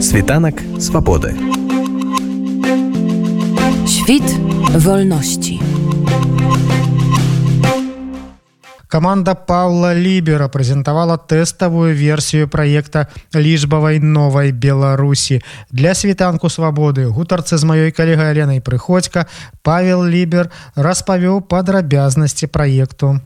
Світанак свабоды. Świt wolności. Каманда Паўла Лібера прэзентавала тэставую версію праекта лічбавай новай Беларусі. Для світанку свабоды гутарцы з маёй калегай Аленай Прыходзька Павел Лібер распавёў падрабязнасці праекту.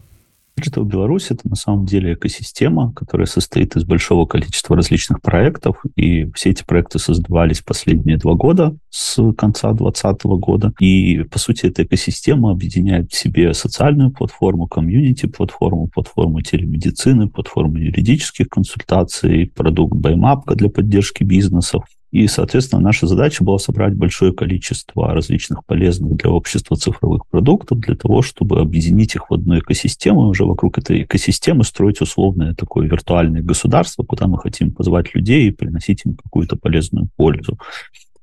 В Беларуси это на самом деле экосистема, которая состоит из большого количества различных проектов, и все эти проекты создавались последние два года с конца 2020 года. И, по сути, эта экосистема объединяет в себе социальную платформу, комьюнити-платформу, платформу телемедицины, платформу юридических консультаций, продукт Баймапка для поддержки бизнесов, и, соответственно, наша задача была собрать большое количество различных полезных для общества цифровых продуктов для того, чтобы объединить их в одну экосистему, и уже вокруг этой экосистемы строить условное такое виртуальное государство, куда мы хотим позвать людей и приносить им какую-то полезную пользу.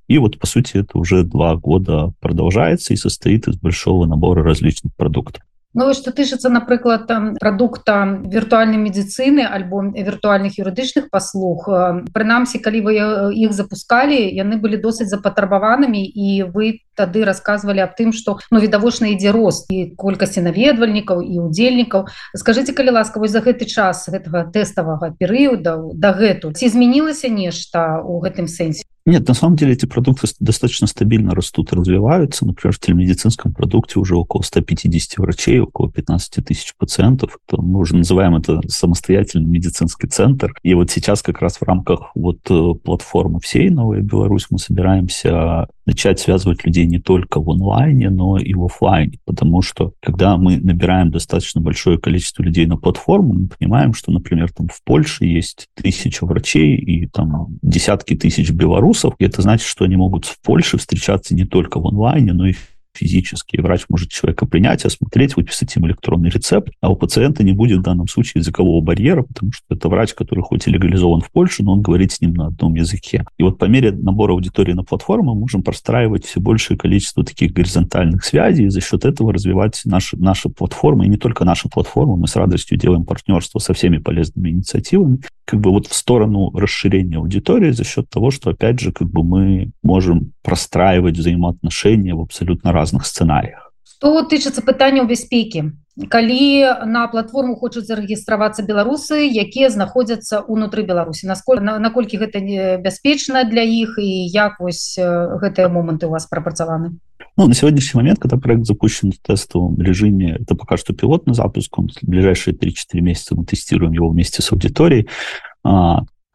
И вот, по сути, это уже два года продолжается и состоит из большого набора различных продуктов. Ну што тычыцца напрыклад прадукта віртуальнай медыцыны альбо віртуальных юрыдычных паслуг прынамсі калі вы іх запускалі яны былі досыць запатрабаванымі і вы тады рассказывалі аб тым што ну відавочна ідзе рост і колькасці наведвальнікаў і удзельнікаў скажитеце калі ласка вось за гэты час гэтага тэставага перыяда дагэтуль ці змянілася нешта у гэтым сэнсе Нет, на самом деле эти продукты достаточно стабильно растут и развиваются. Например, в телемедицинском продукте уже около 150 врачей, около 15 тысяч пациентов. Это, мы уже называем это самостоятельный медицинский центр. И вот сейчас как раз в рамках вот э, платформы всей «Новая Беларусь» мы собираемся начать связывать людей не только в онлайне, но и в офлайне. Потому что когда мы набираем достаточно большое количество людей на платформу, мы понимаем, что, например, там в Польше есть тысяча врачей и там десятки тысяч белорусов, и это значит, что они могут в Польше встречаться не только в онлайне, но и физически. Врач может человека принять, осмотреть, выписать ему электронный рецепт, а у пациента не будет в данном случае языкового барьера, потому что это врач, который хоть и легализован в Польше, но он говорит с ним на одном языке. И вот по мере набора аудитории на платформу мы можем простраивать все большее количество таких горизонтальных связей, и за счет этого развивать наши, наши платформы, и не только наши платформы, мы с радостью делаем партнерство со всеми полезными инициативами, как бы вот в сторону расширения аудитории за счет того, что, опять же, как бы мы можем простраивать взаимоотношения в абсолютно разных сценариях. Что тычыцца пытанняў бяспекі калі на платформу хочуць зарэгістравацца беларусы якія знаходзяцца ўнутры беларусі. Насколько наколькі гэта небяспечна для іх і як вось гэтыя моманты у вас прапрацаваны? Ну, на сегодняшний момент когда проект запущен в тестовом режиме это пока что пилотный запуск он в ближайшие 3-4 месяца мы тестируем его вместе с аудиторией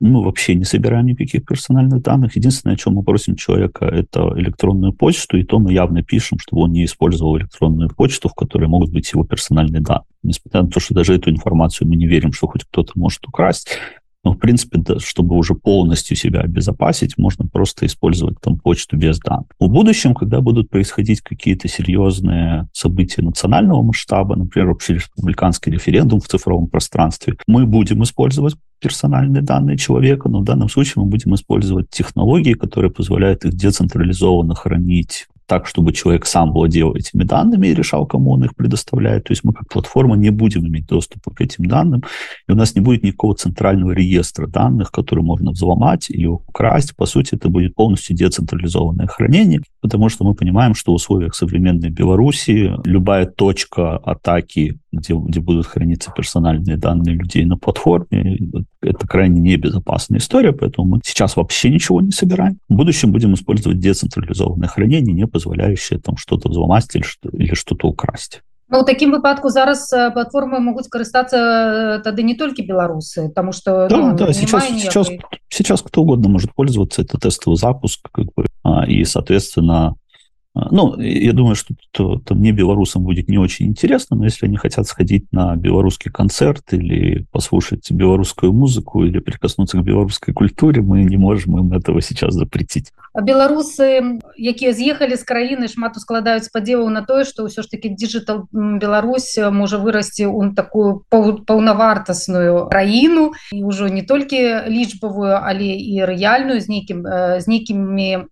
мы вообще не собираем никаких персональных данных. Единственное, о чем мы просим человека, это электронную почту, и то мы явно пишем, чтобы он не использовал электронную почту, в которой могут быть его персональные данные. Несмотря на то, что даже эту информацию мы не верим, что хоть кто-то может украсть, но, в принципе, да, чтобы уже полностью себя обезопасить, можно просто использовать там почту без данных. В будущем, когда будут происходить какие-то серьезные события национального масштаба, например, общереспубликанский референдум в цифровом пространстве, мы будем использовать персональные данные человека, но в данном случае мы будем использовать технологии, которые позволяют их децентрализованно хранить так, чтобы человек сам владел этими данными и решал, кому он их предоставляет. То есть мы как платформа не будем иметь доступа к этим данным, и у нас не будет никакого центрального реестра данных, который можно взломать или украсть. По сути, это будет полностью децентрализованное хранение, потому что мы понимаем, что в условиях современной Беларуси любая точка атаки, где, где будут храниться персональные данные людей на платформе, это крайне небезопасная история, поэтому мы сейчас вообще ничего не собираем. В будущем будем использовать децентрализованное хранение, не позволяющее там что-то взломать или, что, или что-то украсть. Ну, у такім выпадку зараз платформы могуць карыстацца тады не толькі беларусы потому что да, ну, да, сейчас, сейчас, сейчас кто угодно может пользоваться это тестовый запуск как бы, и соответственно Ну, я думаю, что то, то мне, белорусам, будет не очень интересно, но если они хотят сходить на белорусский концерт или послушать белорусскую музыку или прикоснуться к белорусской культуре, мы не можем им этого сейчас запретить. А беларусы, якія з'ехалі з краіны, шмат ускладаюць спадзеваў на тое, што ўсё ж таки Digital Беларусь можа вырасці ў такую паўнавартасную краіну і ўжо не толькі лічбавую, але і рэальную з нейкім з нейкімі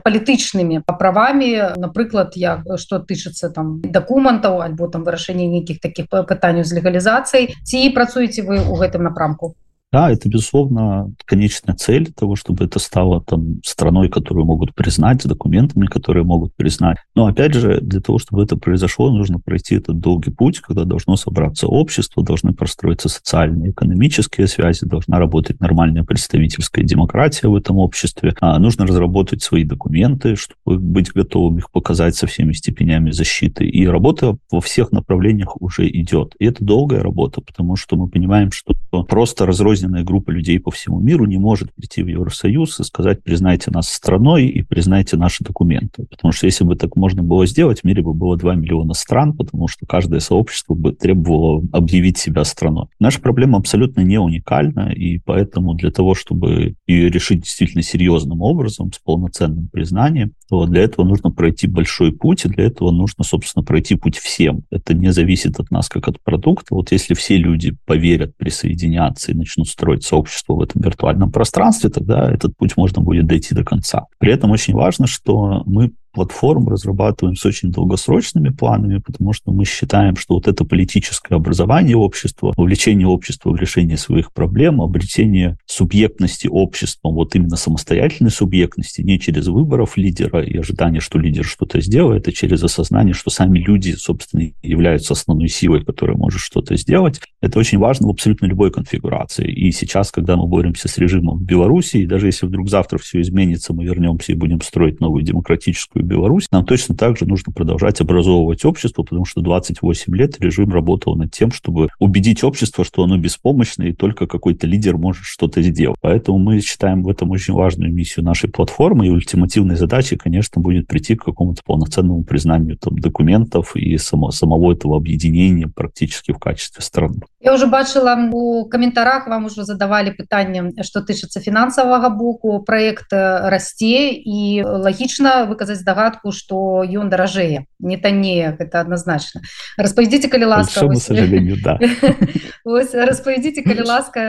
палітычнымі правамі напрыклад як что тычыцца там дакументаў альбо там вырашэння нейкіх таких пытанняў з легалізацыяй ці працуеце вы у гэтым напрамку Да, это, безусловно, конечная цель того, чтобы это стало там страной, которую могут признать, документами, которые могут признать. Но, опять же, для того, чтобы это произошло, нужно пройти этот долгий путь, когда должно собраться общество, должны простроиться социальные, экономические связи, должна работать нормальная представительская демократия в этом обществе. А нужно разработать свои документы, чтобы быть готовым их показать со всеми степенями защиты. И работа во всех направлениях уже идет. И это долгая работа, потому что мы понимаем, что просто разрозненная группа людей по всему миру не может прийти в Евросоюз и сказать, признайте нас страной и признайте наши документы. Потому что если бы так можно было сделать, в мире бы было 2 миллиона стран, потому что каждое сообщество бы требовало объявить себя страной. Наша проблема абсолютно не уникальна, и поэтому для того, чтобы ее решить действительно серьезным образом, с полноценным признанием, то для этого нужно пройти большой путь, и для этого нужно, собственно, пройти путь всем. Это не зависит от нас как от продукта. Вот если все люди поверят, присоединятся и начнут строить сообщество в этом виртуальном пространстве, тогда этот путь можно будет дойти до конца. При этом очень важно, что мы платформу разрабатываем с очень долгосрочными планами, потому что мы считаем, что вот это политическое образование общества, вовлечение общества в решение своих проблем, обретение субъектности общества, вот именно самостоятельной субъектности, не через выборов лидера и ожидание, что лидер что-то сделает, а через осознание, что сами люди, собственно, являются основной силой, которая может что-то сделать. Это очень важно в абсолютно любой конфигурации. И сейчас, когда мы боремся с режимом в Беларуси, даже если вдруг завтра все изменится, мы вернемся и будем строить новую демократическую и Беларусь, нам точно так же нужно продолжать образовывать общество, потому что 28 лет режим работал над тем, чтобы убедить общество, что оно беспомощно, и только какой-то лидер может что-то сделать. Поэтому мы считаем в этом очень важную миссию нашей платформы, и ультимативной задачей, конечно, будет прийти к какому-то полноценному признанию там, документов и само, самого этого объединения практически в качестве страны. Я уже бачила у каментарах вам уже задавали пытанне что тычыцца фінансавага боку проект расце і лагічна выказаць здагадку что ён даражэе не таннее это однозначно. Распавядзіце калі ласка распавядзіце калі ласка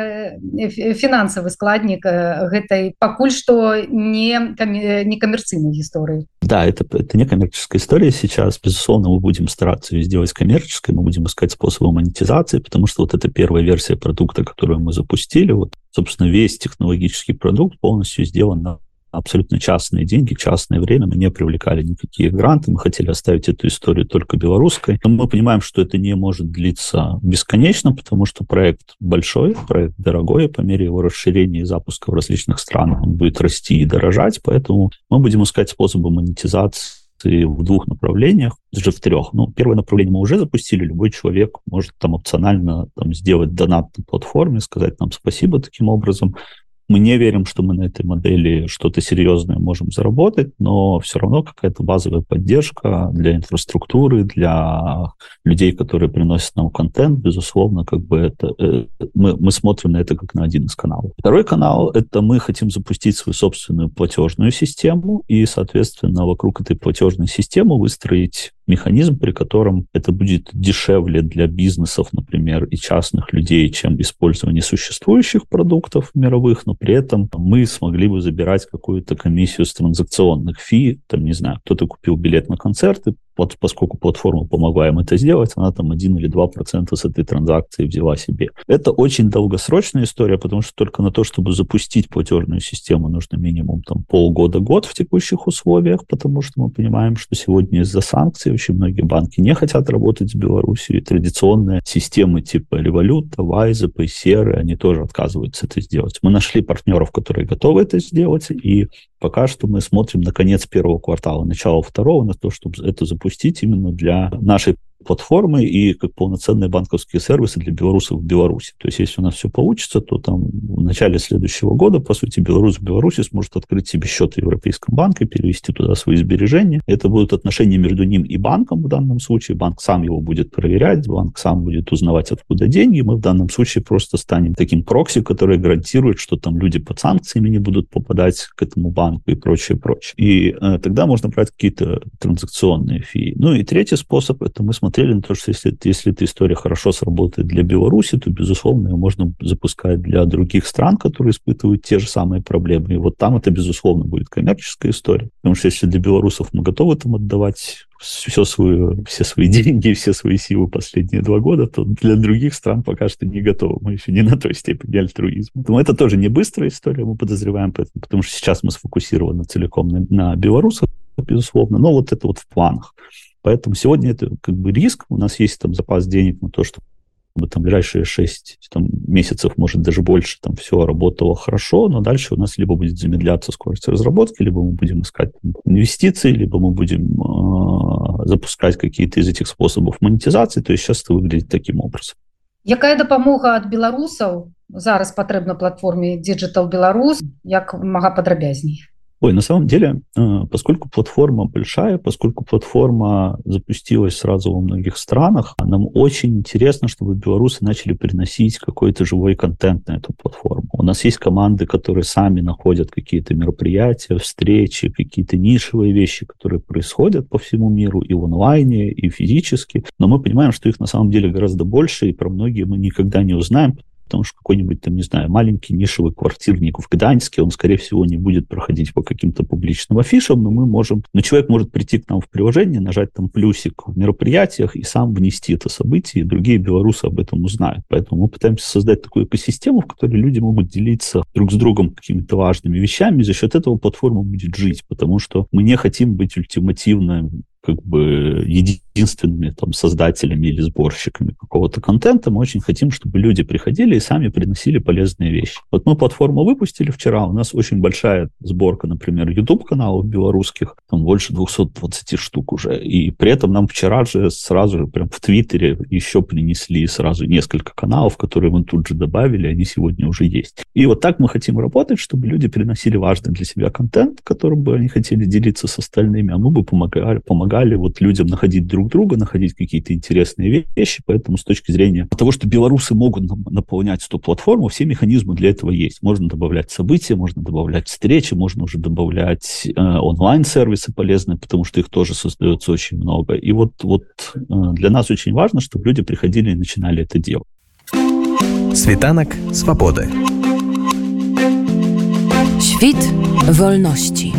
фінансавы складнік гэтай пакуль что не не камерцыйнай гісторыі да это это не коммерческая история сейчас. Безусловно мы будем стараться ее сделать коммерческой мы будем искать способы монетизации потому что вот эта первая версия продукта, которую мы запустили, вот, собственно, весь технологический продукт полностью сделан на абсолютно частные деньги, частное время, мы не привлекали никакие гранты, мы хотели оставить эту историю только белорусской. Но мы понимаем, что это не может длиться бесконечно, потому что проект большой, проект дорогой, по мере его расширения и запуска в различных странах он будет расти и дорожать, поэтому мы будем искать способы монетизации в двух направлениях, даже в трех. Ну, первое направление мы уже запустили. Любой человек может там опционально там, сделать донат на платформе, сказать нам спасибо таким образом. Мы не верим, что мы на этой модели что-то серьезное можем заработать, но все равно какая-то базовая поддержка для инфраструктуры, для людей, которые приносят нам контент, безусловно, как бы это э, мы, мы смотрим на это как на один из каналов. Второй канал — это мы хотим запустить свою собственную платежную систему и, соответственно, вокруг этой платежной системы выстроить механизм, при котором это будет дешевле для бизнесов, например, и частных людей, чем использование существующих продуктов мировых, но при этом мы смогли бы забирать какую-то комиссию с транзакционных фи, там, не знаю, кто-то купил билет на концерт и вот поскольку платформа помогла им это сделать, она там 1 или 2 процента с этой транзакции взяла себе. Это очень долгосрочная история, потому что только на то, чтобы запустить платежную систему, нужно минимум там полгода-год в текущих условиях, потому что мы понимаем, что сегодня из-за санкций очень многие банки не хотят работать с Беларусью, и традиционные системы типа Revolut, Wise, Paysera, они тоже отказываются это сделать. Мы нашли партнеров, которые готовы это сделать, и пока что мы смотрим на конец первого квартала, начало второго, на то, чтобы это запустить именно для нашей платформы и как полноценные банковские сервисы для белорусов в Беларуси. То есть, если у нас все получится, то там в начале следующего года, по сути, белорус в Беларуси сможет открыть себе счет в Европейском банке, перевести туда свои сбережения. Это будут отношения между ним и банком в данном случае. Банк сам его будет проверять, банк сам будет узнавать, откуда деньги. Мы в данном случае просто станем таким прокси, который гарантирует, что там люди под санкциями не будут попадать к этому банку и прочее, прочее. И э, тогда можно брать какие-то транзакционные фии. Ну и третий способ, это мы смотрим смотрели на то, что если, если эта история хорошо сработает для Беларуси, то, безусловно, ее можно запускать для других стран, которые испытывают те же самые проблемы. И вот там это, безусловно, будет коммерческая история. Потому что если для белорусов мы готовы там отдавать все свою, все свои деньги, все свои силы последние два года, то для других стран пока что не готовы. Мы еще не на той степени альтруизма. Но это тоже не быстрая история, мы подозреваем, потому что сейчас мы сфокусированы целиком на, на белорусах, безусловно, но вот это вот в планах. Поэтому сегодня это как бы риск. У нас есть там запас денег на то, что чтобы там ближайшие 6 там, месяцев, может, даже больше, там все работало хорошо, но дальше у нас либо будет замедляться скорость разработки, либо мы будем искать инвестиции, либо мы будем э, запускать какие-то из этих способов монетизации. То есть сейчас это выглядит таким образом. Якая дапамога ад беларусаў зараз патрэбна платформе Digital Беларус як мага падрабязней Ой, на самом деле, э, поскольку платформа большая, поскольку платформа запустилась сразу во многих странах, нам очень интересно, чтобы белорусы начали приносить какой-то живой контент на эту платформу. У нас есть команды, которые сами находят какие-то мероприятия, встречи, какие-то нишевые вещи, которые происходят по всему миру и в онлайне, и физически. Но мы понимаем, что их на самом деле гораздо больше, и про многие мы никогда не узнаем, потому что какой-нибудь там, не знаю, маленький нишевый квартирник в Гданьске, он, скорее всего, не будет проходить по каким-то публичным афишам, но мы можем, но человек может прийти к нам в приложение, нажать там плюсик в мероприятиях и сам внести это событие, и другие белорусы об этом узнают. Поэтому мы пытаемся создать такую экосистему, в которой люди могут делиться друг с другом какими-то важными вещами, и за счет этого платформа будет жить, потому что мы не хотим быть ультимативным как бы единственными там создателями или сборщиками какого-то контента. Мы очень хотим, чтобы люди приходили и сами приносили полезные вещи. Вот мы платформу выпустили вчера, у нас очень большая сборка, например, YouTube-каналов белорусских, там больше 220 штук уже, и при этом нам вчера же сразу же прям в Твиттере еще принесли сразу несколько каналов, которые мы тут же добавили, они сегодня уже есть. И вот так мы хотим работать, чтобы люди приносили важный для себя контент, которым бы они хотели делиться с остальными, а мы бы помогали, помогали помогали вот людям находить друг друга, находить какие-то интересные вещи. Поэтому с точки зрения того, что белорусы могут наполнять эту платформу, все механизмы для этого есть. Можно добавлять события, можно добавлять встречи, можно уже добавлять э, онлайн-сервисы полезные, потому что их тоже создается очень много. И вот, вот э, для нас очень важно, чтобы люди приходили и начинали это делать. Світанак свабоды. Świt wolności.